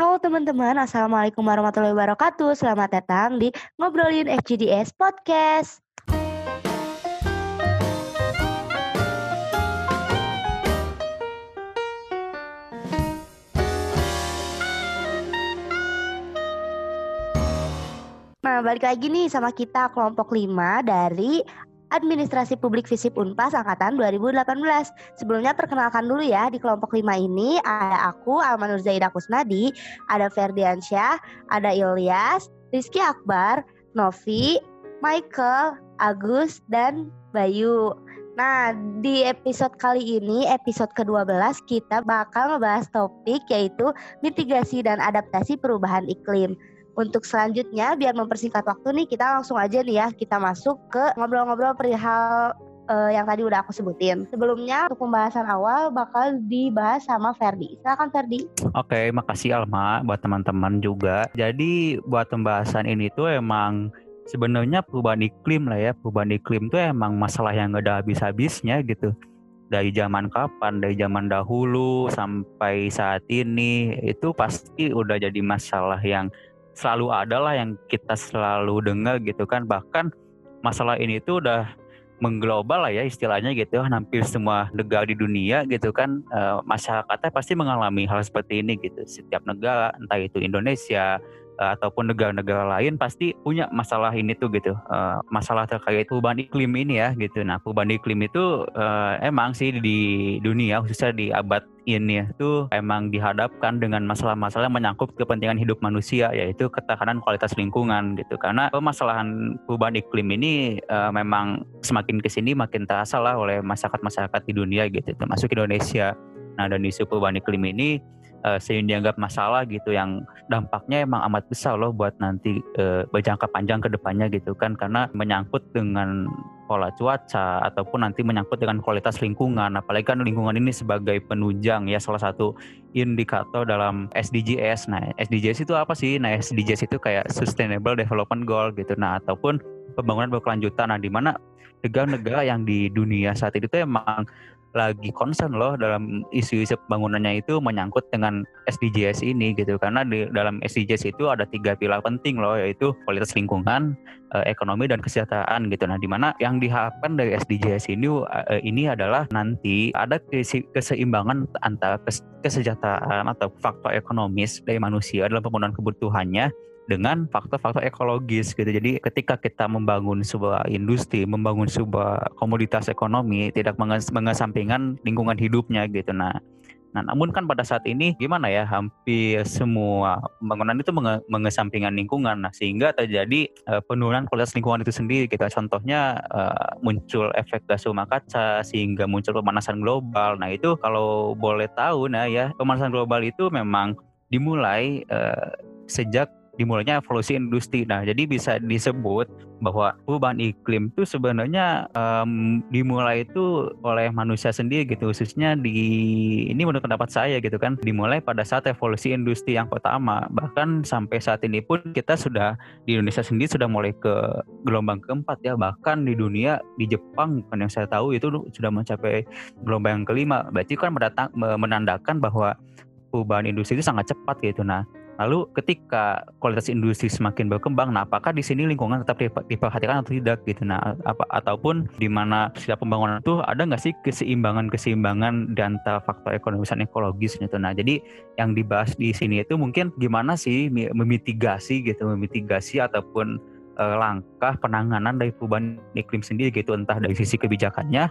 Halo teman-teman, Assalamualaikum warahmatullahi wabarakatuh. Selamat datang di Ngobrolin FGDS Podcast. Nah, balik lagi nih sama kita kelompok 5 dari Administrasi Publik Visip Unpas angkatan 2018. Sebelumnya perkenalkan dulu ya di kelompok 5 ini ada aku Almanur Zaida Kusnadi, ada Ferdiansyah, ada Ilyas, Rizky Akbar, Novi, Michael, Agus, dan Bayu. Nah, di episode kali ini, episode ke-12, kita bakal ngebahas topik yaitu mitigasi dan adaptasi perubahan iklim. Untuk selanjutnya biar mempersingkat waktu nih kita langsung aja nih ya kita masuk ke ngobrol-ngobrol perihal uh, yang tadi udah aku sebutin. Sebelumnya untuk pembahasan awal bakal dibahas sama Ferdi. Silakan Ferdi. Oke, makasih Alma buat teman-teman juga. Jadi buat pembahasan ini tuh emang sebenarnya perubahan iklim lah ya. Perubahan iklim tuh emang masalah yang gak ada habis-habisnya gitu. Dari zaman kapan, dari zaman dahulu sampai saat ini itu pasti udah jadi masalah yang selalu ada lah yang kita selalu dengar gitu kan. Bahkan masalah ini tuh udah mengglobal lah ya istilahnya gitu. Hampir semua negara di dunia gitu kan e, masyarakatnya pasti mengalami hal seperti ini gitu. Setiap negara entah itu Indonesia uh, ataupun negara-negara lain pasti punya masalah ini tuh gitu. Uh, masalah terkait perubahan iklim ini ya gitu. Nah perubahan iklim itu uh, emang sih di dunia khususnya di abad ini itu emang dihadapkan dengan masalah-masalah yang menyangkut kepentingan hidup manusia yaitu ketahanan kualitas lingkungan gitu. Karena permasalahan perubahan iklim ini uh, memang semakin ke sini makin terasa lah oleh masyarakat-masyarakat di dunia gitu. Termasuk Indonesia. Nah dan isu perubahan iklim ini uh, sehingga dianggap masalah gitu yang dampaknya emang amat besar loh buat nanti uh, berjangka panjang ke depannya gitu kan. Karena menyangkut dengan pola cuaca ataupun nanti menyangkut dengan kualitas lingkungan. Apalagi kan lingkungan ini sebagai penunjang ya salah satu indikator dalam SDGs nah SDGs itu apa sih? Nah SDGs itu kayak Sustainable Development Goal gitu. Nah ataupun pembangunan berkelanjutan. Nah di mana negara-negara yang di dunia saat itu emang lagi concern loh dalam isu-isu pembangunannya itu menyangkut dengan SDGs ini gitu karena di dalam SDGs itu ada tiga pilar penting loh yaitu kualitas lingkungan, eh, ekonomi dan kesejahteraan gitu. Nah, di mana yang diharapkan dari SDGs ini eh, ini adalah nanti ada keseimbangan antara kesejahteraan atau faktor ekonomis dari manusia dalam pemenuhan kebutuhannya dengan faktor-faktor ekologis gitu. Jadi ketika kita membangun sebuah industri, membangun sebuah komoditas ekonomi tidak mengesampingkan lingkungan hidupnya gitu. Nah, Nah, namun kan pada saat ini gimana ya, hampir semua pembangunan itu menge mengesampingkan lingkungan, nah sehingga terjadi uh, penurunan kualitas lingkungan itu sendiri. Kita gitu. contohnya uh, muncul efek gas rumah kaca, sehingga muncul pemanasan global. Nah itu kalau boleh tahu, nah ya pemanasan global itu memang dimulai uh, sejak dimulainya evolusi industri. Nah, jadi bisa disebut bahwa perubahan iklim itu sebenarnya um, dimulai itu oleh manusia sendiri gitu, khususnya di ini menurut pendapat saya gitu kan, dimulai pada saat evolusi industri yang pertama. Bahkan sampai saat ini pun kita sudah di Indonesia sendiri sudah mulai ke gelombang keempat ya, bahkan di dunia di Jepang kan yang saya tahu itu sudah mencapai gelombang yang kelima. Berarti kan menandakan bahwa perubahan industri itu sangat cepat gitu. Nah, Lalu ketika kualitas industri semakin berkembang, nah apakah di sini lingkungan tetap diperhatikan atau tidak gitu? Nah, apa ataupun di mana setiap pembangunan itu ada nggak sih keseimbangan-keseimbangan di antara faktor ekonomi dan ekologis gitu? Nah, jadi yang dibahas di sini itu mungkin gimana sih memitigasi gitu, memitigasi ataupun uh, langkah penanganan dari perubahan iklim sendiri gitu, entah dari sisi kebijakannya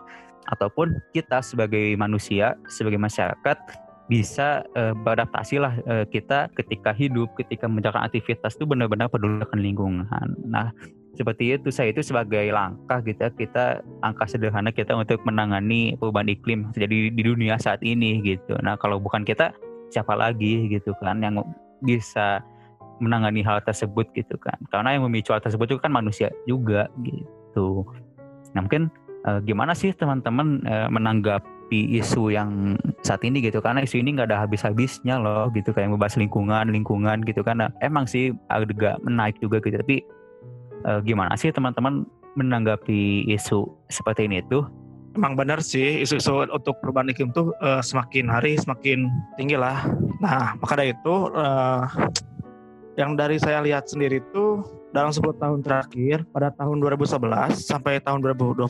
ataupun kita sebagai manusia, sebagai masyarakat bisa uh, beradaptasi lah uh, kita ketika hidup, ketika menjalankan aktivitas itu benar-benar peduli dengan lingkungan. Nah, seperti itu saya itu sebagai langkah gitu ya, kita angka sederhana kita untuk menangani perubahan iklim jadi di dunia saat ini gitu. Nah, kalau bukan kita siapa lagi gitu kan yang bisa menangani hal tersebut gitu kan. Karena yang memicu hal tersebut itu kan manusia juga gitu. Nah, mungkin uh, gimana sih teman-teman uh, menanggap isu yang saat ini gitu. Karena isu ini nggak ada habis-habisnya loh gitu. Kayak membahas lingkungan lingkungan gitu. Karena emang sih agak menaik juga gitu. Tapi uh, gimana sih teman-teman menanggapi isu seperti ini tuh? Emang benar sih isu-isu untuk perubahan iklim tuh uh, semakin hari semakin tinggi lah. Nah, maka dari itu uh, yang dari saya lihat sendiri itu dalam 10 tahun terakhir pada tahun 2011 sampai tahun 2020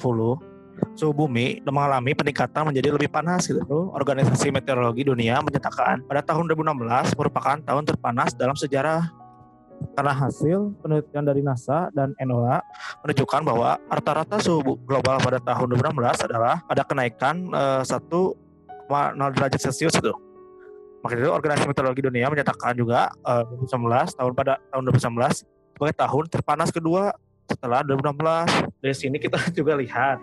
suhu bumi mengalami peningkatan menjadi lebih panas gitu. Organisasi Meteorologi Dunia menyatakan pada tahun 2016 merupakan tahun terpanas dalam sejarah karena hasil penelitian dari NASA dan NOAA menunjukkan bahwa rata-rata suhu global pada tahun 2016 adalah ada kenaikan uh, 1,0 derajat Celcius itu. Maka itu Organisasi Meteorologi Dunia menyatakan juga uh, eh, 2019 tahun pada tahun 2019 sebagai tahun terpanas kedua setelah 2016. Dari sini kita juga lihat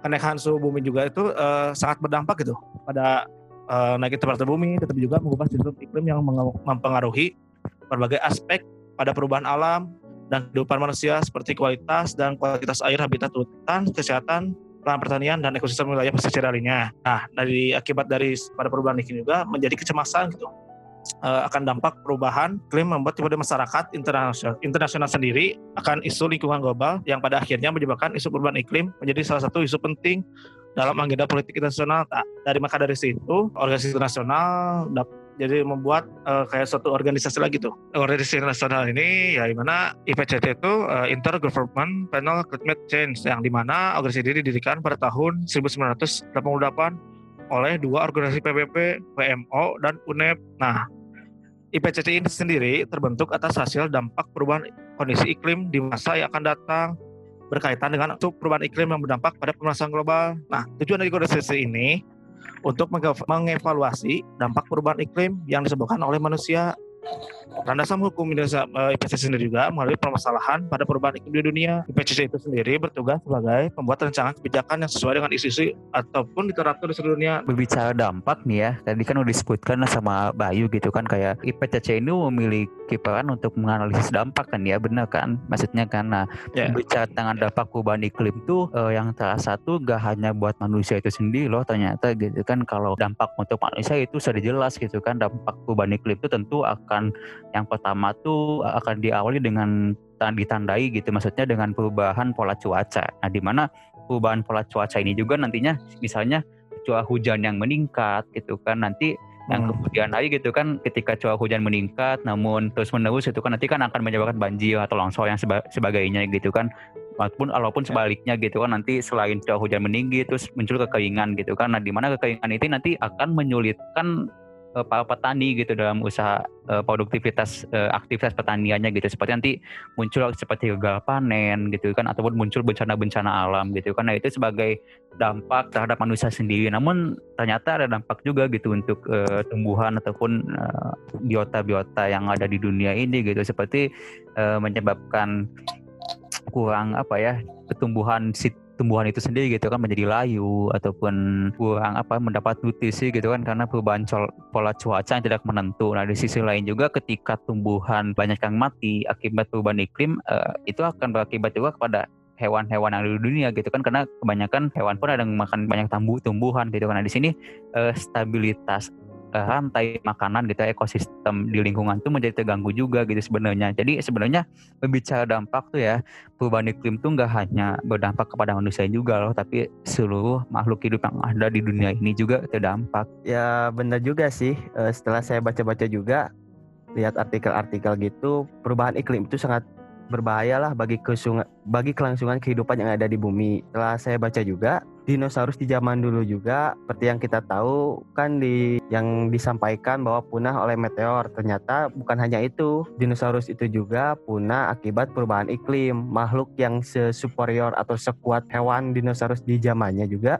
kenaikan suhu bumi juga itu uh, sangat berdampak gitu pada uh, naiknya temperatur bumi, tetapi juga mengubah sistem iklim yang mempengaruhi berbagai aspek pada perubahan alam dan kehidupan manusia seperti kualitas dan kualitas air, habitat hutan, kesehatan, peran pertanian dan ekosistem wilayah pesisir lainnya. Nah, dari akibat dari pada perubahan iklim juga menjadi kecemasan gitu uh, akan dampak perubahan iklim membuat tiba masyarakat internasional, internasional sendiri akan isu lingkungan global yang pada akhirnya menyebabkan isu perubahan iklim menjadi salah satu isu penting dalam agenda politik internasional. Nah, dari maka dari situ organisasi internasional jadi membuat uh, kayak suatu organisasi lagi tuh. Organisasi nasional ini ya di mana IPCC itu uh, Intergovernment Panel Climate Change yang di mana organisasi ini didirikan pada tahun 1988 oleh dua organisasi PBB, PMO, dan UNEP. Nah, IPCC ini sendiri terbentuk atas hasil dampak perubahan kondisi iklim di masa yang akan datang berkaitan dengan perubahan iklim yang berdampak pada pemanasan global. Nah, tujuan dari organisasi ini untuk mengevaluasi dampak perubahan iklim yang disebabkan oleh manusia Landasan hukum Indonesia uh, eh, IPCC sendiri juga melalui permasalahan pada perubahan iklim di dunia. IPCC itu sendiri bertugas sebagai pembuat rancangan kebijakan yang sesuai dengan isu-isu ataupun literatur di seluruh dunia. Berbicara dampak nih ya, tadi kan udah disebutkan sama Bayu gitu kan kayak IPCC ini memiliki peran untuk menganalisis dampak kan ya, benar kan? Maksudnya karena yeah. berbicara tentang dampak perubahan iklim itu uh, yang salah satu gak hanya buat manusia itu sendiri loh ternyata gitu kan kalau dampak untuk manusia itu sudah jelas gitu kan dampak perubahan iklim itu tentu akan yang pertama tuh akan diawali dengan ditandai gitu maksudnya dengan perubahan pola cuaca. Nah, di mana perubahan pola cuaca ini juga nantinya misalnya curah hujan yang meningkat gitu kan nanti yang hmm. kemudian hari gitu kan ketika curah hujan meningkat namun terus menerus itu kan nanti kan akan menyebabkan banjir atau longsor yang seba sebagainya gitu kan walaupun walaupun ya. sebaliknya gitu kan nanti selain curah hujan meninggi terus muncul kekeringan gitu kan nah di mana kekeringan itu nanti akan menyulitkan uh, para petani gitu dalam usaha uh, produktivitas uh, aktivitas pertaniannya gitu. Seperti nanti muncul seperti gagal panen gitu kan ataupun muncul bencana-bencana alam gitu kan. Nah itu sebagai dampak terhadap manusia sendiri. Namun ternyata ada dampak juga gitu untuk uh, tumbuhan ataupun biota-biota uh, yang ada di dunia ini gitu. Seperti uh, menyebabkan kurang apa ya pertumbuhan sit tumbuhan itu sendiri gitu kan menjadi layu ataupun kurang apa mendapat nutrisi gitu kan karena perubahan pola cuaca yang tidak menentu. Nah di sisi lain juga ketika tumbuhan banyak yang mati akibat perubahan iklim uh, itu akan berakibat juga kepada hewan-hewan yang ada di dunia gitu kan karena kebanyakan hewan pun ada yang makan banyak tambu tumbuhan gitu kan. Nah di sini uh, stabilitas uh, rantai makanan gitu ekosistem di lingkungan tuh menjadi terganggu juga gitu sebenarnya. Jadi sebenarnya berbicara dampak tuh ya perubahan iklim tuh nggak hanya berdampak kepada manusia juga loh, tapi seluruh makhluk hidup yang ada di dunia ini juga terdampak. Ya benar juga sih. Uh, setelah saya baca-baca juga lihat artikel-artikel gitu, perubahan iklim itu sangat berbahaya lah bagi kesunga, bagi kelangsungan kehidupan yang ada di bumi. Setelah saya baca juga, dinosaurus di zaman dulu juga seperti yang kita tahu kan di yang disampaikan bahwa punah oleh meteor. Ternyata bukan hanya itu, dinosaurus itu juga punah akibat perubahan iklim. Makhluk yang sesuperior atau sekuat hewan dinosaurus di zamannya juga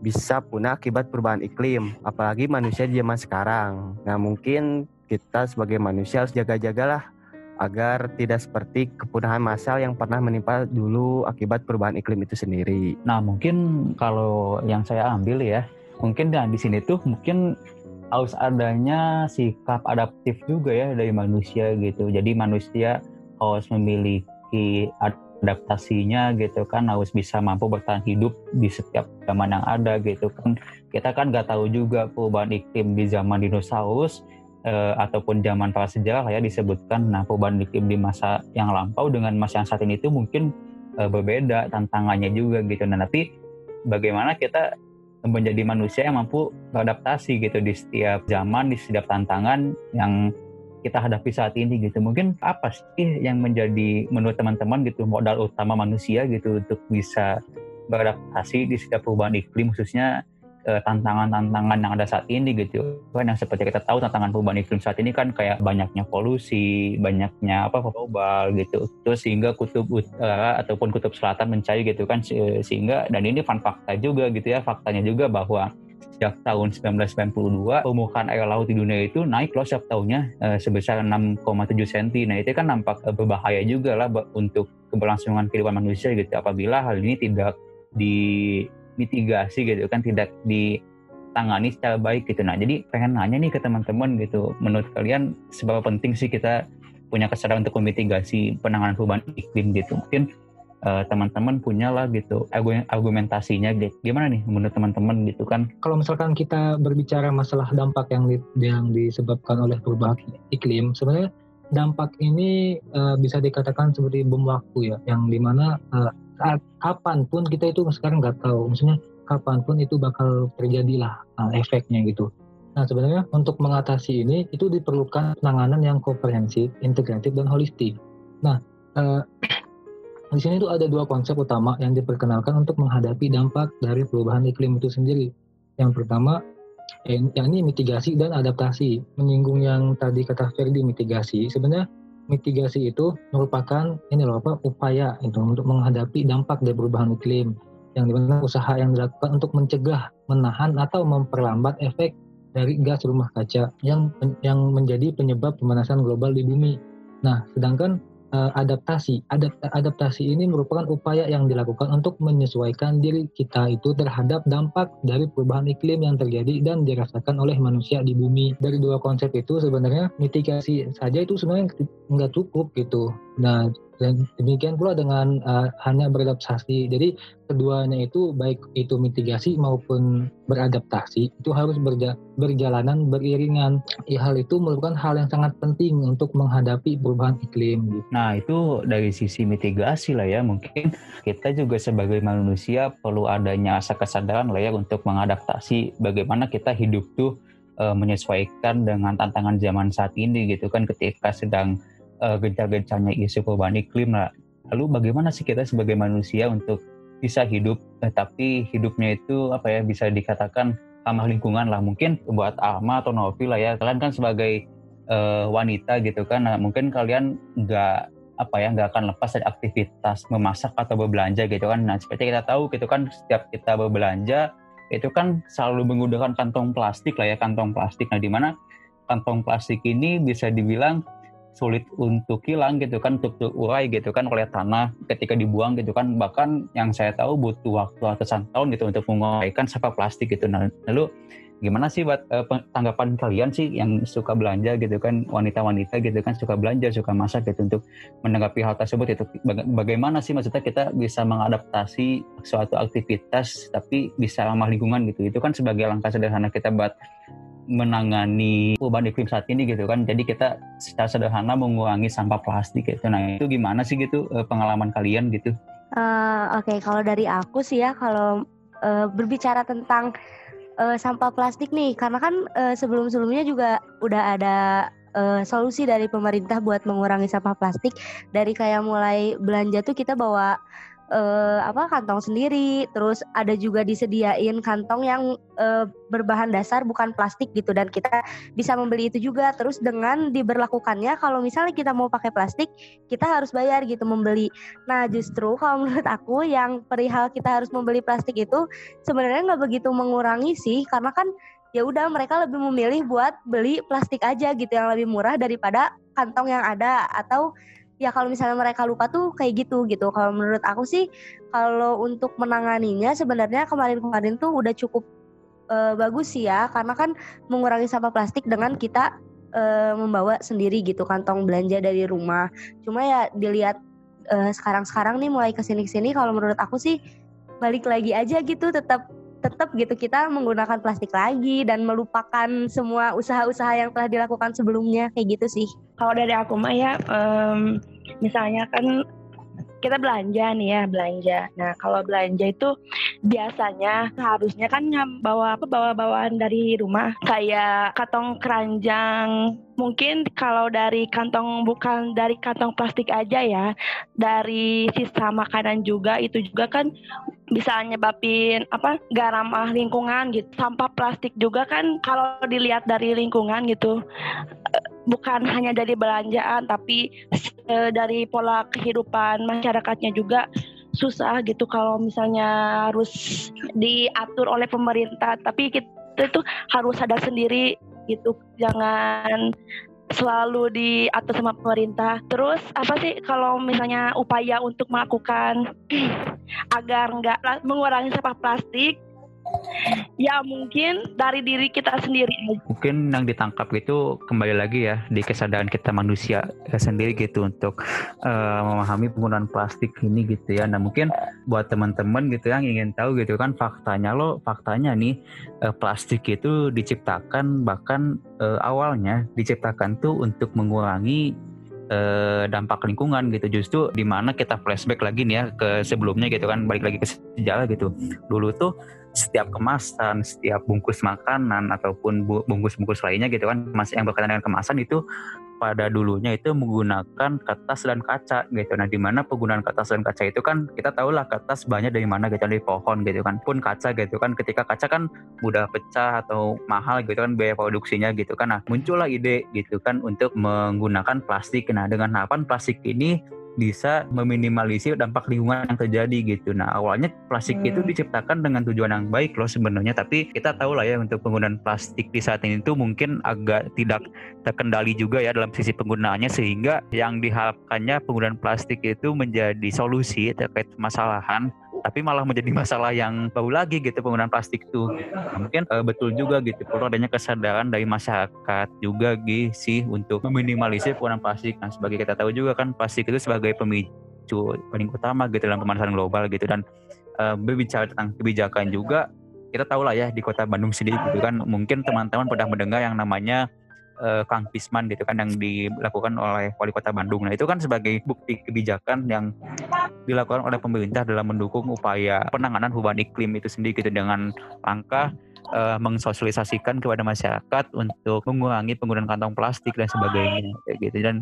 bisa punah akibat perubahan iklim, apalagi manusia di zaman sekarang. Nah, mungkin kita sebagai manusia harus jaga-jagalah agar tidak seperti kepunahan massal yang pernah menimpa dulu akibat perubahan iklim itu sendiri. Nah, mungkin kalau yang saya ambil ya, mungkin di sini tuh mungkin harus adanya sikap adaptif juga ya dari manusia gitu. Jadi manusia harus memiliki adaptasinya gitu kan harus bisa mampu bertahan hidup di setiap zaman yang ada gitu kan kita kan nggak tahu juga perubahan iklim di zaman dinosaurus uh, ataupun zaman para sejarah ya disebutkan nah perubahan iklim di masa yang lampau dengan masa yang saat ini itu mungkin uh, berbeda tantangannya juga gitu nah tapi bagaimana kita menjadi manusia yang mampu beradaptasi gitu di setiap zaman, di setiap tantangan yang kita hadapi saat ini gitu. Mungkin apa sih yang menjadi menurut teman-teman gitu modal utama manusia gitu untuk bisa beradaptasi di setiap perubahan iklim khususnya eh, tantangan-tantangan yang ada saat ini gitu kan. Yang seperti kita tahu tantangan perubahan iklim saat ini kan kayak banyaknya polusi banyaknya apa global gitu. Terus sehingga kutub utara ataupun kutub selatan mencair gitu kan sehingga dan ini fun fakta juga gitu ya faktanya juga bahwa sejak tahun 1992 permukaan air laut di dunia itu naik loh setiap tahunnya uh, sebesar 6,7 cm. Nah itu kan nampak berbahaya juga lah untuk keberlangsungan kehidupan manusia gitu. Apabila hal ini tidak dimitigasi gitu kan tidak ditangani secara baik gitu. Nah jadi pengen nanya nih ke teman-teman gitu menurut kalian seberapa penting sih kita punya kesadaran untuk memitigasi penanganan perubahan iklim gitu. Mungkin uh, teman-teman punya lah gitu argumentasinya gitu. Gimana nih menurut teman-teman gitu kan? Kalau misalkan kita berbicara masalah dampak yang di, yang disebabkan oleh perubahan iklim, sebenarnya dampak ini uh, bisa dikatakan seperti bom waktu ya, yang di mana uh, saat kapan pun kita itu sekarang nggak tahu, maksudnya kapan pun itu bakal terjadi lah uh, efeknya gitu. Nah sebenarnya untuk mengatasi ini itu diperlukan penanganan yang komprehensif, integratif dan holistik. Nah uh, di sini tuh ada dua konsep utama yang diperkenalkan untuk menghadapi dampak dari perubahan iklim itu sendiri. Yang pertama, eh, yakni mitigasi dan adaptasi. Menyinggung yang tadi kata Ferdi mitigasi, sebenarnya mitigasi itu merupakan ini loh apa upaya itu untuk menghadapi dampak dari perubahan iklim yang di mana usaha yang dilakukan untuk mencegah, menahan atau memperlambat efek dari gas rumah kaca yang yang menjadi penyebab pemanasan global di bumi. Nah, sedangkan uh, adaptasi. Adapt adaptasi ini merupakan upaya yang dilakukan untuk menyesuaikan diri kita itu terhadap dampak dari perubahan iklim yang terjadi dan dirasakan oleh manusia di bumi. Dari dua konsep itu sebenarnya mitigasi saja itu sebenarnya nggak cukup gitu. Nah, dan demikian pula dengan uh, hanya beradaptasi. Jadi keduanya itu baik itu mitigasi maupun beradaptasi itu harus berja berjalanan beriringan. Ya, hal itu merupakan hal yang sangat penting untuk menghadapi perubahan iklim. Gitu. Nah itu dari sisi mitigasi lah ya mungkin kita juga sebagai manusia perlu adanya rasa kesadaran lah ya untuk mengadaptasi bagaimana kita hidup tuh uh, menyesuaikan dengan tantangan zaman saat ini gitu kan ketika sedang uh, gencar-gencarnya isu perubahan iklim. Lah. Lalu bagaimana sih kita sebagai manusia untuk bisa hidup? Eh, tapi hidupnya itu apa ya bisa dikatakan ramah lingkungan lah. Mungkin buat Alma atau Novi lah ya. Kalian kan sebagai uh, wanita gitu kan. Nah, mungkin kalian nggak apa ya nggak akan lepas dari aktivitas memasak atau berbelanja gitu kan. Nah seperti kita tahu gitu kan setiap kita berbelanja itu kan selalu menggunakan kantong plastik lah ya kantong plastik. Nah di mana kantong plastik ini bisa dibilang sulit untuk hilang gitu kan untuk terurai gitu kan oleh tanah ketika dibuang gitu kan. Bahkan yang saya tahu butuh waktu ratusan tahun gitu untuk menguraikan sampah plastik gitu. Nah lalu gimana sih buat uh, tanggapan kalian sih yang suka belanja gitu kan wanita-wanita gitu kan suka belanja suka masak gitu untuk menanggapi hal tersebut itu baga bagaimana sih maksudnya kita bisa mengadaptasi suatu aktivitas tapi bisa ramah lingkungan gitu itu kan sebagai langkah sederhana kita buat menangani perubahan iklim saat ini gitu kan. Jadi kita secara sederhana mengurangi sampah plastik gitu. Nah itu gimana sih gitu eh, pengalaman kalian gitu? Uh, Oke, okay. kalau dari aku sih ya kalau uh, berbicara tentang uh, sampah plastik nih, karena kan uh, sebelum-sebelumnya juga udah ada uh, solusi dari pemerintah buat mengurangi sampah plastik. Dari kayak mulai belanja tuh kita bawa uh, apa kantong sendiri. Terus ada juga disediain kantong yang uh, berbahan dasar bukan plastik gitu. Dan kita bisa membeli itu juga. Terus dengan diberlakukannya kalau misalnya kita mau pakai plastik kita harus bayar gitu membeli. Nah justru kalau menurut aku yang perihal kita harus membeli plastik itu sebenarnya nggak begitu mengurangi sih. Karena kan ya udah mereka lebih memilih buat beli plastik aja gitu yang lebih murah daripada kantong yang ada. Atau ya kalau misalnya mereka lupa tuh kayak gitu gitu. Kalau menurut aku sih kalau untuk menanganinya sebenarnya kemarin-kemarin tuh udah cukup uh, bagus sih ya karena kan mengurangi sampah plastik dengan kita uh, membawa sendiri gitu kantong belanja dari rumah. Cuma ya dilihat uh, sekarang-sekarang nih mulai ke sini-kesini kalau menurut aku sih balik lagi aja gitu tetap tetap gitu kita menggunakan plastik lagi dan melupakan semua usaha-usaha yang telah dilakukan sebelumnya kayak gitu sih. Kalau dari aku mah ya, um, misalnya kan kita belanja nih ya belanja. Nah kalau belanja itu biasanya seharusnya kan bawa apa bawa bawaan dari rumah. Kayak kantong keranjang. Mungkin kalau dari kantong bukan dari kantong plastik aja ya. Dari sisa makanan juga itu juga kan bisa nyebabin apa garam ah lingkungan gitu. Sampah plastik juga kan kalau dilihat dari lingkungan gitu eh, bukan hanya dari belanjaan tapi e, dari pola kehidupan masyarakatnya juga susah gitu kalau misalnya harus diatur oleh pemerintah. Tapi kita itu harus sadar sendiri gitu. Jangan selalu diatur sama pemerintah. Terus apa sih kalau misalnya upaya untuk melakukan agar nggak mengurangi sampah plastik Ya mungkin dari diri kita sendiri. Mungkin yang ditangkap itu kembali lagi ya di kesadaran kita manusia sendiri gitu untuk uh, memahami penggunaan plastik ini gitu ya. Nah mungkin buat teman-teman gitu yang ingin tahu gitu kan faktanya lo faktanya nih uh, plastik itu diciptakan bahkan uh, awalnya diciptakan tuh untuk mengurangi dampak lingkungan gitu justru di mana kita flashback lagi nih ya ke sebelumnya gitu kan balik lagi ke sejarah gitu dulu tuh setiap kemasan, setiap bungkus makanan ataupun bungkus-bungkus lainnya gitu kan, masih yang berkaitan dengan kemasan itu pada dulunya itu menggunakan kertas dan kaca gitu. Nah, di mana penggunaan kertas dan kaca itu kan kita tahu lah kertas banyak dari mana gitu dari pohon gitu kan. Pun kaca gitu kan ketika kaca kan mudah pecah atau mahal gitu kan biaya produksinya gitu kan. Nah, muncullah ide gitu kan untuk menggunakan plastik. Nah, dengan harapan plastik ini bisa meminimalisir dampak lingkungan yang terjadi gitu. Nah awalnya plastik hmm. itu diciptakan dengan tujuan yang baik loh sebenarnya, tapi kita tahu lah ya untuk penggunaan plastik di saat ini itu mungkin agak tidak terkendali juga ya dalam sisi penggunaannya sehingga yang diharapkannya penggunaan plastik itu menjadi solusi terkait permasalahan tapi malah menjadi masalah yang baru lagi gitu penggunaan plastik itu nah, mungkin uh, betul juga gitu perlu adanya kesadaran dari masyarakat juga gitu sih untuk meminimalisir penggunaan plastik. Nah sebagai kita tahu juga kan plastik itu sebagai pemicu paling utama gitu dalam pemanasan global gitu. Dan uh, berbicara tentang kebijakan juga kita tahu lah ya di kota Bandung sendiri gitu kan mungkin teman-teman pernah mendengar yang namanya uh, Kang Pisman gitu kan yang dilakukan oleh wali kota Bandung. Nah itu kan sebagai bukti kebijakan yang dilakukan oleh pemerintah dalam mendukung upaya penanganan perubahan iklim itu sendiri gitu dengan langkah uh, mensosialisasikan kepada masyarakat untuk mengurangi penggunaan kantong plastik dan sebagainya kayak gitu. Dan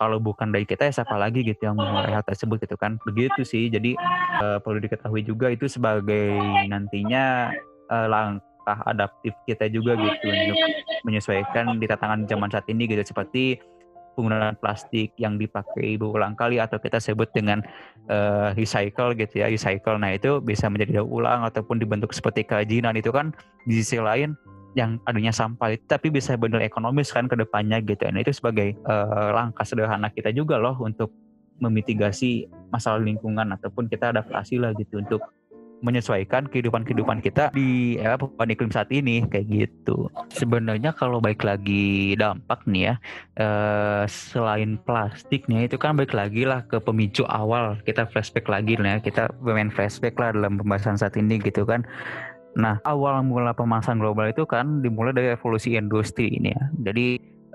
kalau bukan dari kita ya siapa lagi gitu yang memulai hal tersebut gitu kan. Begitu sih. Jadi uh, perlu diketahui juga itu sebagai nantinya uh, lang langkah adaptif kita juga gitu untuk menyesuaikan di tantangan zaman saat ini gitu. Seperti penggunaan plastik yang dipakai berulang kali atau kita sebut dengan uh, recycle gitu ya recycle. Nah itu bisa menjadi daur ulang ataupun dibentuk seperti kerajinan. Itu kan di sisi lain yang adanya sampah itu tapi bisa benar ekonomis kan ke depannya gitu. Nah itu sebagai uh, langkah sederhana kita juga loh untuk memitigasi masalah lingkungan ataupun kita adaptasi lah gitu untuk menyesuaikan kehidupan-kehidupan kita di era perubahan iklim saat ini kayak gitu. Sebenarnya kalau baik lagi dampak nih ya, eh, selain plastik nih itu kan baik lagi lah ke pemicu awal kita flashback lagi lah ya, kita bermain flashback lah dalam pembahasan saat ini gitu kan. Nah awal mula pemasaran global itu kan dimulai dari evolusi industri ini ya. Jadi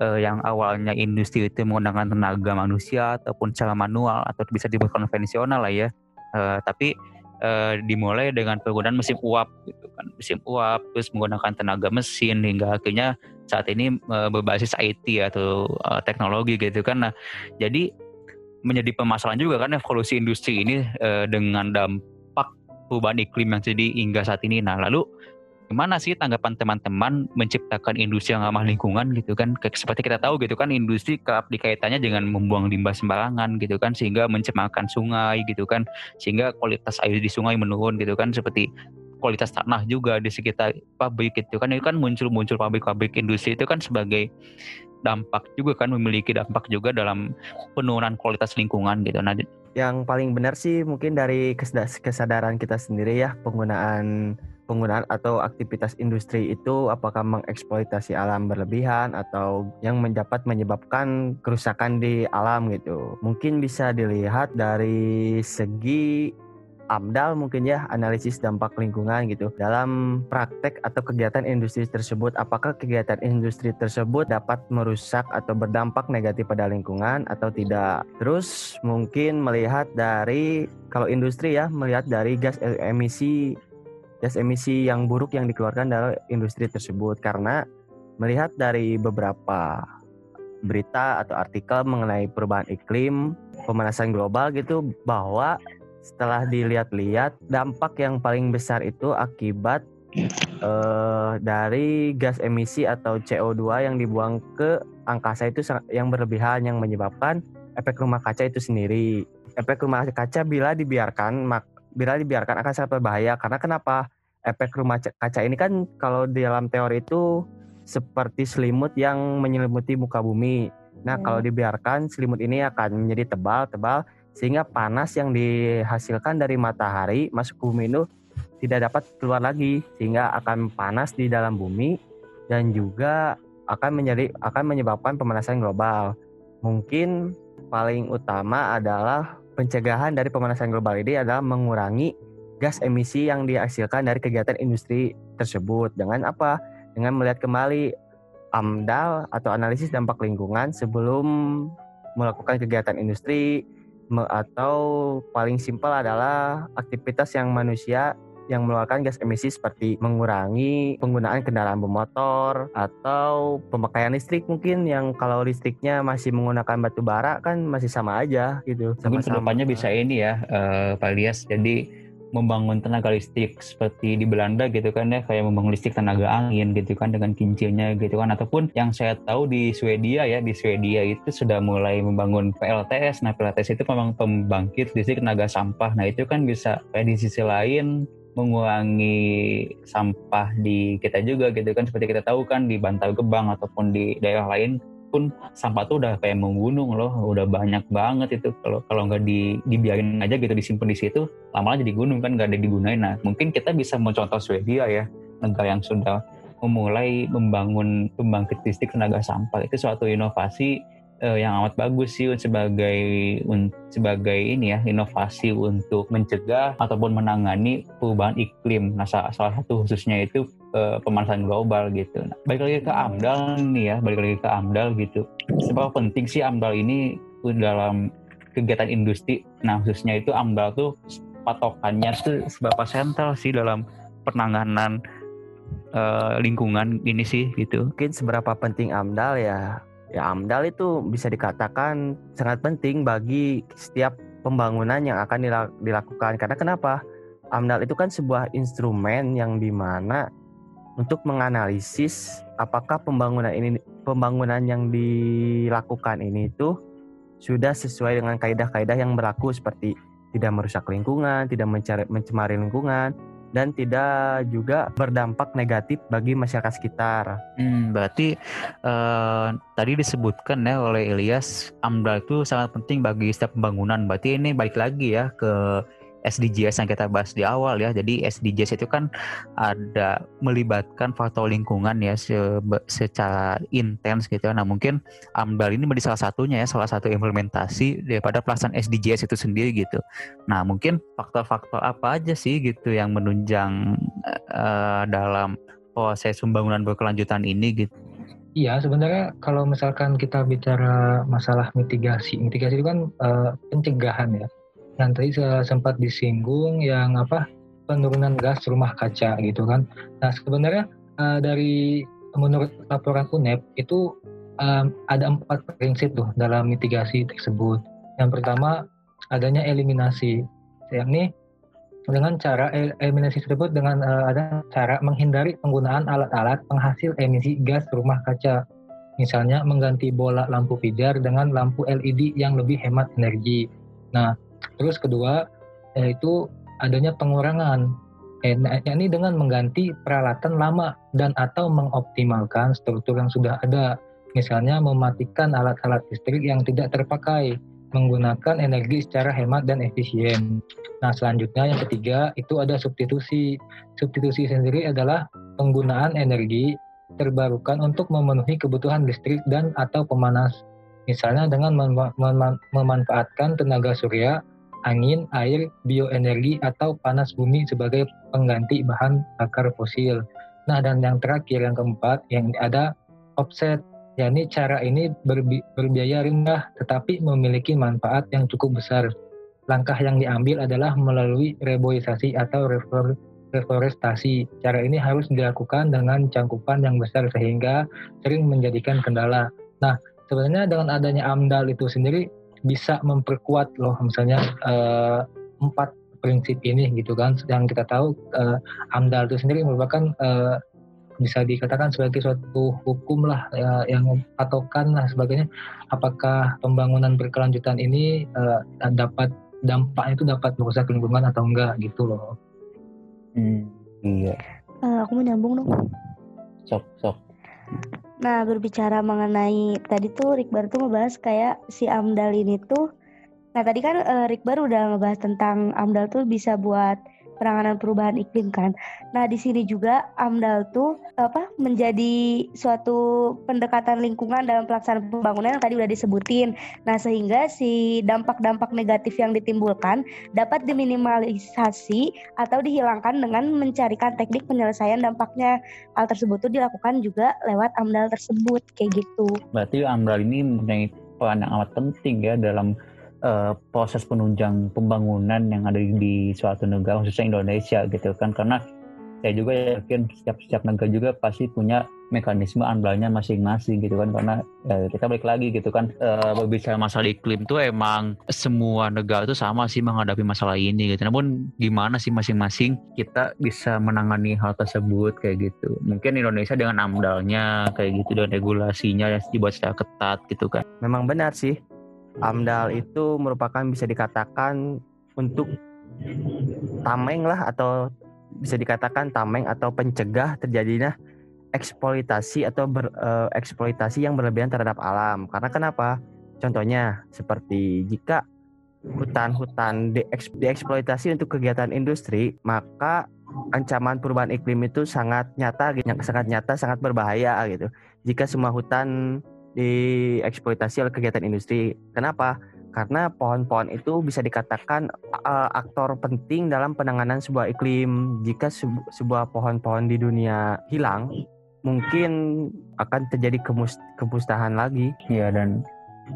eh, yang awalnya industri itu menggunakan tenaga manusia ataupun cara manual atau bisa disebut konvensional lah ya. Eh, tapi uh, dimulai dengan penggunaan mesin uap gitu kan. Mesin uap terus menggunakan tenaga mesin hingga akhirnya saat ini uh, berbasis IT atau uh, teknologi gitu kan. Nah jadi menjadi permasalahan juga kan evolusi industri ini uh, dengan dampak perubahan iklim yang jadi hingga saat ini. Nah lalu gimana sih tanggapan teman-teman menciptakan industri yang ramah lingkungan gitu kan seperti kita tahu gitu kan industri kerap dikaitannya dengan membuang limbah sembarangan gitu kan sehingga mencemarkan sungai gitu kan sehingga kualitas air di sungai menurun gitu kan seperti kualitas tanah juga di sekitar pabrik gitu kan itu kan muncul-muncul pabrik-pabrik industri itu kan sebagai dampak juga kan memiliki dampak juga dalam penurunan kualitas lingkungan gitu. Nah, yang paling benar sih mungkin dari kesadaran kita sendiri ya penggunaan penggunaan atau aktivitas industri itu apakah mengeksploitasi alam berlebihan atau yang mendapat menyebabkan kerusakan di alam gitu. Mungkin bisa dilihat dari segi AMDAL mungkin ya analisis dampak lingkungan gitu dalam praktek atau kegiatan industri tersebut apakah kegiatan industri tersebut dapat merusak atau berdampak negatif pada lingkungan atau tidak terus mungkin melihat dari kalau industri ya melihat dari gas emisi gas emisi yang buruk yang dikeluarkan dari industri tersebut karena melihat dari beberapa berita atau artikel mengenai perubahan iklim pemanasan global gitu bahwa setelah dilihat-lihat dampak yang paling besar itu akibat uh, dari gas emisi atau CO2 yang dibuang ke angkasa itu yang berlebihan yang menyebabkan efek rumah kaca itu sendiri. Efek rumah kaca bila dibiarkan mak, bila dibiarkan akan sangat berbahaya karena kenapa? Efek rumah kaca ini kan kalau di dalam teori itu seperti selimut yang menyelimuti muka bumi. Nah, kalau hmm. dibiarkan selimut ini akan menjadi tebal-tebal sehingga panas yang dihasilkan dari matahari masuk ke bumi itu tidak dapat keluar lagi sehingga akan panas di dalam bumi dan juga akan menjadi akan menyebabkan pemanasan global. Mungkin paling utama adalah pencegahan dari pemanasan global ini adalah mengurangi gas emisi yang dihasilkan dari kegiatan industri tersebut dengan apa? Dengan melihat kembali AMDAL atau analisis dampak lingkungan sebelum melakukan kegiatan industri atau paling simpel adalah aktivitas yang manusia yang mengeluarkan gas emisi seperti mengurangi penggunaan kendaraan bermotor atau pemakaian listrik mungkin yang kalau listriknya masih menggunakan batu bara kan masih sama aja gitu. Mungkin ke depannya bisa ini ya uh, Pak Elias. Jadi membangun tenaga listrik seperti di Belanda gitu kan ya kayak membangun listrik tenaga angin gitu kan dengan kincirnya gitu kan ataupun yang saya tahu di Swedia ya di Swedia itu sudah mulai membangun PLTS nah PLTS itu memang pembangkit listrik tenaga sampah nah itu kan bisa kayak di sisi lain mengurangi sampah di kita juga gitu kan. Seperti kita tahu kan di Bantar Gebang ataupun di daerah lain pun sampah tuh udah kayak menggunung loh. Udah banyak banget itu. Kalau kalau nggak di, dibiarin aja gitu disimpan di situ lama-lama jadi gunung kan nggak ada digunain. Nah mungkin kita bisa mencontoh Swedia ya negara yang sudah memulai membangun pembangkit listrik tenaga sampah. Itu suatu inovasi uh, yang amat bagus sih sebagai un, sebagai ini ya inovasi untuk mencegah ataupun menangani perubahan iklim. Nah salah, satu khususnya itu uh, pemanasan global gitu. Nah, balik lagi ke AMDAL nih ya, balik lagi ke AMDAL gitu. Seberapa penting sih AMDAL ini dalam kegiatan industri? Nah khususnya itu AMDAL tuh patokannya tuh seberapa sentral sih dalam penanganan uh, lingkungan ini sih gitu. Mungkin seberapa penting AMDAL ya Ya AMDAL itu bisa dikatakan sangat penting bagi setiap pembangunan yang akan dilakukan. Karena kenapa? AMDAL itu kan sebuah instrumen yang di mana untuk menganalisis apakah pembangunan ini pembangunan yang dilakukan ini itu sudah sesuai dengan kaidah-kaidah yang berlaku seperti tidak merusak lingkungan, tidak mencemari lingkungan, dan tidak juga berdampak negatif bagi masyarakat sekitar. Hmm, berarti uh, tadi disebutkan ya oleh Ilyas AMDAL itu sangat penting bagi setiap pembangunan. Berarti ini balik lagi ya ke SDGs yang kita bahas di awal ya. Jadi SDGs itu kan ada melibatkan faktor lingkungan ya se secara intens gitu. Nah mungkin AMDAL ini menjadi salah satunya ya, salah satu implementasi daripada pelaksanaan SDGs itu sendiri gitu. Nah mungkin faktor-faktor apa aja sih gitu yang menunjang uh, dalam proses pembangunan berkelanjutan ini gitu. Iya, sebenarnya kalau misalkan kita bicara masalah mitigasi, mitigasi itu kan uh, pencegahan ya yang tadi sempat disinggung yang apa penurunan gas rumah kaca gitu kan. Nah sebenarnya uh, dari menurut laporan UNEP itu um, ada empat prinsip tuh dalam mitigasi tersebut. Yang pertama adanya eliminasi, yakni dengan cara eliminasi tersebut dengan uh, ada cara menghindari penggunaan alat-alat penghasil emisi gas rumah kaca. Misalnya mengganti bola lampu pijar dengan lampu LED yang lebih hemat energi. Nah, Terus kedua yaitu adanya pengurangan eh, yakni dengan mengganti peralatan lama dan atau mengoptimalkan struktur yang sudah ada. Misalnya mematikan alat-alat listrik yang tidak terpakai, menggunakan energi secara hemat dan efisien. Nah, selanjutnya yang ketiga itu ada substitusi. Substitusi sendiri adalah penggunaan energi terbarukan untuk memenuhi kebutuhan listrik dan atau pemanas. Misalnya dengan mem mem memanfaatkan tenaga surya angin, air, bioenergi, atau panas bumi sebagai pengganti bahan bakar fosil. Nah, dan yang terakhir, yang keempat, yang ada offset, yakni cara ini berbi berbiaya rendah tetapi memiliki manfaat yang cukup besar. Langkah yang diambil adalah melalui reboisasi atau refor reforestasi. Cara ini harus dilakukan dengan cangkupan yang besar sehingga sering menjadikan kendala. Nah, sebenarnya dengan adanya AMDAL itu sendiri bisa memperkuat loh misalnya uh, empat prinsip ini gitu kan yang kita tahu uh, AMDAL itu sendiri merupakan uh, bisa dikatakan sebagai suatu hukum lah ya, yang patokan lah sebagainya apakah pembangunan berkelanjutan ini uh, dapat dampaknya itu dapat merusak lingkungan atau enggak gitu loh. Hmm, iya. Uh, aku mau nyambung dong. Sok sok. Nah berbicara mengenai tadi tuh Rikbar tuh ngebahas kayak si Amdal ini tuh. Nah tadi kan uh, Rikbar udah ngebahas tentang Amdal tuh bisa buat penanganan perubahan iklim kan. Nah, di sini juga AMDAL tuh apa menjadi suatu pendekatan lingkungan dalam pelaksanaan pembangunan yang tadi udah disebutin. Nah, sehingga si dampak-dampak negatif yang ditimbulkan dapat diminimalisasi atau dihilangkan dengan mencarikan teknik penyelesaian dampaknya. Hal tersebut tuh dilakukan juga lewat AMDAL tersebut kayak gitu. Berarti AMDAL ini mempunyai peran yang amat penting ya dalam uh, proses penunjang pembangunan yang ada di suatu negara khususnya Indonesia gitu kan. Karena saya juga yakin setiap setiap negara juga pasti punya mekanisme andalnya masing-masing gitu kan. Karena ya, kita balik lagi gitu kan. Uh, berbicara masalah iklim tuh emang semua negara itu sama sih menghadapi masalah ini gitu. Namun gimana sih masing-masing kita bisa menangani hal tersebut kayak gitu. Mungkin Indonesia dengan amdalnya kayak gitu dan regulasinya yang dibuat secara ketat gitu kan. Memang benar sih AMDAL itu merupakan bisa dikatakan untuk tameng lah atau bisa dikatakan tameng atau pencegah terjadinya eksploitasi atau bereksploitasi uh, yang berlebihan terhadap alam. Karena kenapa? Contohnya seperti jika hutan-hutan dieksploitasi untuk kegiatan industri, maka ancaman perubahan iklim itu sangat nyata, sangat nyata, sangat berbahaya gitu. Jika semua hutan dieksploitasi oleh kegiatan industri. Kenapa? Karena pohon-pohon itu bisa dikatakan uh, aktor penting dalam penanganan sebuah iklim. Jika sebuah pohon-pohon di dunia hilang, mungkin akan terjadi kemus kemusnahan lagi. Iya dan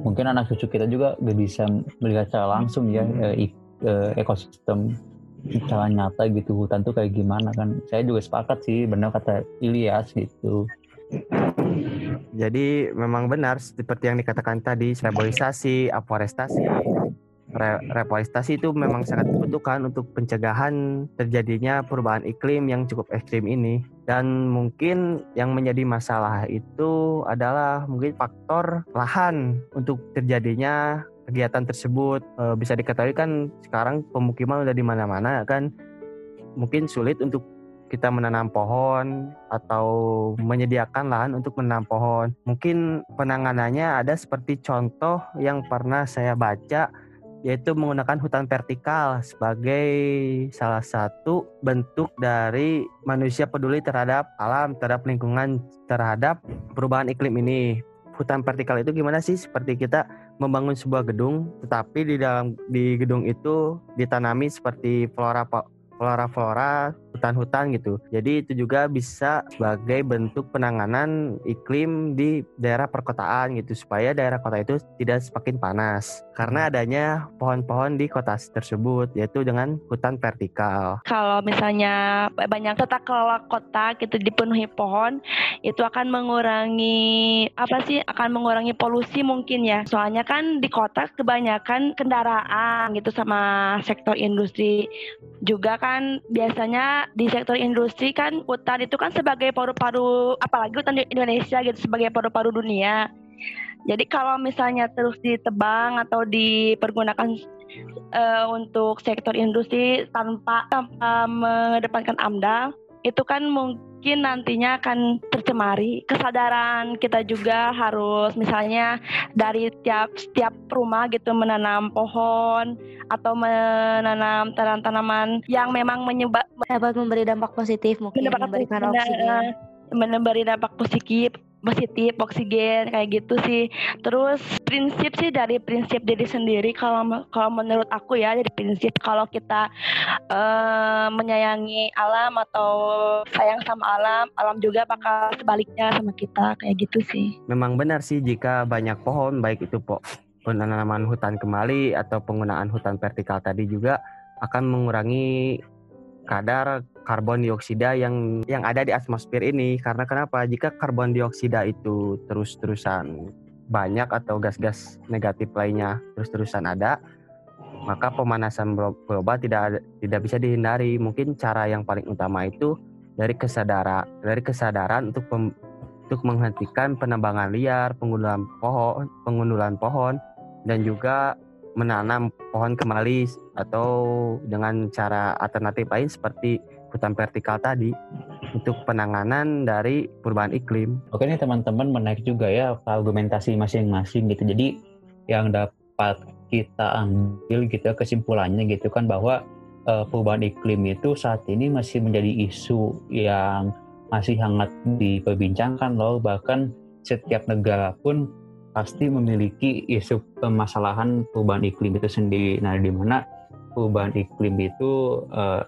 mungkin anak cucu kita juga gak bisa melihat secara langsung ya hmm. uh, ekosistem secara nyata gitu hutan tuh kayak gimana kan. Saya juga sepakat sih benar kata Ilyas gitu. Jadi memang benar seperti yang dikatakan tadi, reboisasi, aforestasi, re reforestasi itu memang sangat dibutuhkan untuk pencegahan terjadinya perubahan iklim yang cukup ekstrim ini. Dan mungkin yang menjadi masalah itu adalah mungkin faktor lahan untuk terjadinya kegiatan tersebut. E, bisa diketahui kan sekarang pemukiman udah di mana-mana kan mungkin sulit untuk kita menanam pohon atau menyediakan lahan untuk menanam pohon. Mungkin penanganannya ada seperti contoh yang pernah saya baca yaitu menggunakan hutan vertikal sebagai salah satu bentuk dari manusia peduli terhadap alam, terhadap lingkungan, terhadap perubahan iklim ini. Hutan vertikal itu gimana sih? Seperti kita membangun sebuah gedung, tetapi di dalam di gedung itu ditanami seperti flora flora-flora hutan-hutan gitu. Jadi itu juga bisa sebagai bentuk penanganan iklim di daerah perkotaan gitu supaya daerah kota itu tidak semakin panas karena adanya pohon-pohon di kota tersebut yaitu dengan hutan vertikal. Kalau misalnya banyak tata kelola kota gitu dipenuhi pohon itu akan mengurangi apa sih akan mengurangi polusi mungkin ya. Soalnya kan di kota kebanyakan kendaraan gitu sama sektor industri juga kan biasanya di sektor industri kan hutan itu kan sebagai paru-paru apalagi hutan di Indonesia gitu sebagai paru-paru dunia. Jadi kalau misalnya terus ditebang atau dipergunakan uh, untuk sektor industri tanpa tanpa mengedepankan AMDAL itu kan mungkin nantinya akan tercemari. Kesadaran kita juga harus misalnya dari tiap setiap rumah gitu menanam pohon atau menanam tanaman-tanaman yang memang menyebab dapat memberi dampak positif mungkin memberikan oksigen memberi dampak positif positif oksigen kayak gitu sih. Terus prinsip sih dari prinsip diri sendiri kalau kalau menurut aku ya dari prinsip kalau kita uh, menyayangi alam atau sayang sama alam alam juga bakal sebaliknya sama kita kayak gitu sih. Memang benar sih jika banyak pohon baik itu po penanaman hutan kembali atau penggunaan hutan vertikal tadi juga akan mengurangi kadar karbon dioksida yang yang ada di atmosfer ini. Karena kenapa? Jika karbon dioksida itu terus-terusan banyak atau gas-gas negatif lainnya terus-terusan ada maka pemanasan global tidak tidak bisa dihindari. Mungkin cara yang paling utama itu dari kesadaran dari kesadaran untuk pem, untuk menghentikan penebangan liar pengundulan pohon pengundulan pohon dan juga menanam pohon kembali atau dengan cara alternatif lain seperti hutan vertikal tadi untuk penanganan dari perubahan iklim. Oke nih teman-teman menarik juga ya argumentasi masing-masing gitu. Jadi yang dapat kita ambil gitu ya, kesimpulannya gitu kan bahwa uh, perubahan iklim itu saat ini masih menjadi isu yang masih hangat diperbincangkan loh bahkan setiap negara pun pasti memiliki isu permasalahan perubahan iklim itu sendiri. Nah, di mana perubahan iklim itu uh,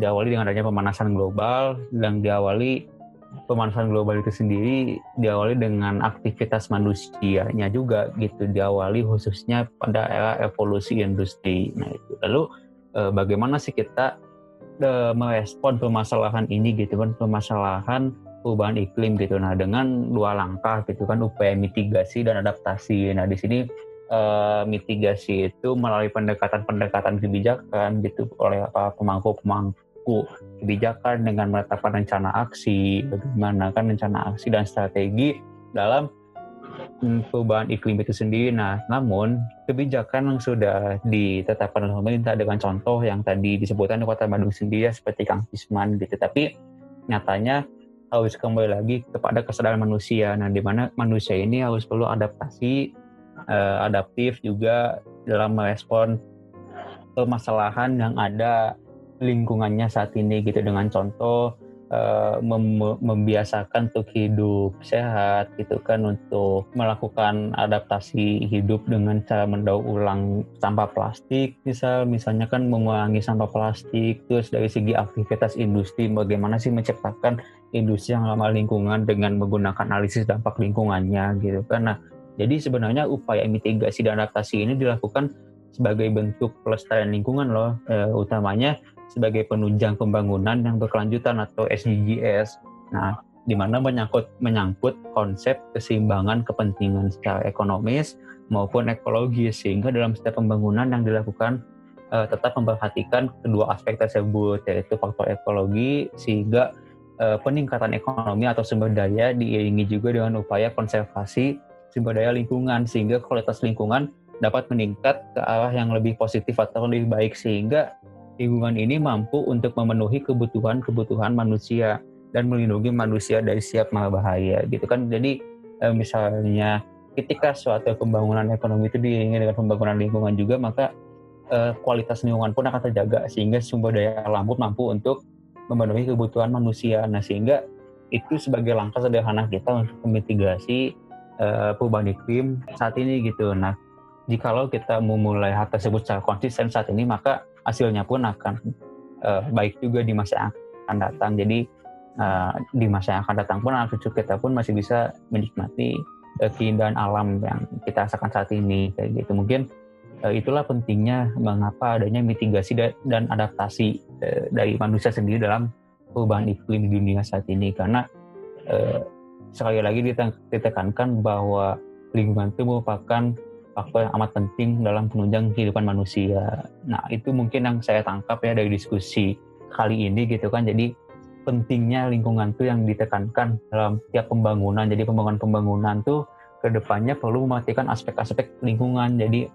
diawali dengan adanya pemanasan global dan diawali pemanasan global itu sendiri diawali dengan aktivitas manusianya juga gitu diawali khususnya pada era evolusi industri. Nah itu. Lalu eh, bagaimana sih kita eh, merespon permasalahan ini gitu kan permasalahan perubahan iklim gitu. Nah dengan dua langkah gitu kan upaya mitigasi dan adaptasi. Nah di sini uh, mitigasi itu melalui pendekatan-pendekatan kebijakan gitu oleh apa pemangku-pemangku kebijakan dengan menetapkan rencana aksi, bagaimana kan rencana aksi dan strategi dalam perubahan iklim itu sendiri. Nah, namun kebijakan yang sudah ditetapkan oleh pemerintah dengan contoh yang tadi disebutkan di Kota Bandung sendiri seperti Kang Pisman gitu, tapi nyatanya harus kembali lagi kepada kesadaran manusia. Nah, di mana manusia ini harus perlu adaptasi, eh, adaptif juga dalam merespon permasalahan yang ada lingkungannya saat ini gitu. Dengan contoh uh, mem membiasakan untuk hidup sehat gitu kan. Untuk melakukan adaptasi hidup dengan cara mendaur ulang sampah plastik. Misal misalnya kan mengurangi sampah plastik. Terus dari segi aktivitas industri bagaimana sih menciptakan industri yang ramah lingkungan dengan menggunakan analisis dampak lingkungannya gitu kan. Nah jadi sebenarnya upaya mitigasi dan adaptasi ini dilakukan sebagai bentuk pelestarian lingkungan loh. Eh, utamanya sebagai penunjang pembangunan yang berkelanjutan atau SDGs. Nah, di mana menyangkut menyangkut konsep keseimbangan kepentingan secara ekonomis maupun ekologis sehingga dalam setiap pembangunan yang dilakukan uh, tetap memperhatikan kedua aspek tersebut yaitu faktor ekologi sehingga uh, peningkatan ekonomi atau sumber daya diiringi juga dengan upaya konservasi sumber daya lingkungan sehingga kualitas lingkungan dapat meningkat ke arah yang lebih positif atau lebih baik sehingga lingkungan ini mampu untuk memenuhi kebutuhan-kebutuhan manusia dan melindungi manusia dari siap bahaya gitu kan? Jadi eh, misalnya ketika suatu pembangunan ekonomi itu diiringi dengan pembangunan lingkungan juga maka eh, kualitas lingkungan pun akan terjaga sehingga sumber daya alam pun mampu untuk memenuhi kebutuhan manusia. Nah sehingga itu sebagai langkah sederhana kita untuk memitigasi eh, perubahan iklim saat ini gitu. Nah jikalau kita memulai hal tersebut secara konsisten saat ini maka hasilnya pun akan uh, baik juga di masa yang akan datang. Jadi uh, di masa yang akan datang pun anak cucu kita pun masih bisa menikmati uh, keindahan alam yang kita rasakan saat ini kayak gitu. Mungkin uh, itulah pentingnya mengapa adanya mitigasi dan adaptasi uh, dari manusia sendiri dalam perubahan iklim di dunia saat ini karena uh, sekali lagi ditekankan bahwa lingkungan itu merupakan faktor yang amat penting dalam penunjang kehidupan manusia. Nah, itu mungkin yang saya tangkap ya dari diskusi kali ini gitu kan. Jadi pentingnya lingkungan tuh yang ditekankan dalam tiap pembangunan. Jadi pembangunan-pembangunan tuh ke depannya perlu mematikan aspek-aspek lingkungan. Jadi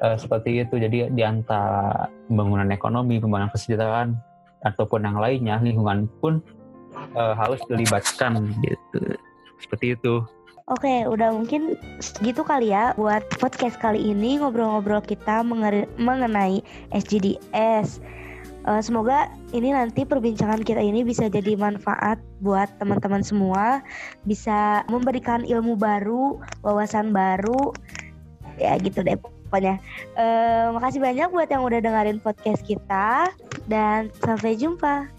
uh, seperti itu. Jadi di antara pembangunan ekonomi, pembangunan kesejahteraan ataupun yang lainnya, lingkungan pun uh, harus dilibatkan gitu. Seperti itu. Oke, udah mungkin segitu kali ya buat podcast kali ini ngobrol-ngobrol kita mengenai SGDS. Uh, semoga ini nanti perbincangan kita ini bisa jadi manfaat buat teman-teman semua, bisa memberikan ilmu baru, wawasan baru, ya gitu deh pokoknya. Uh, makasih banyak buat yang udah dengerin podcast kita dan sampai jumpa.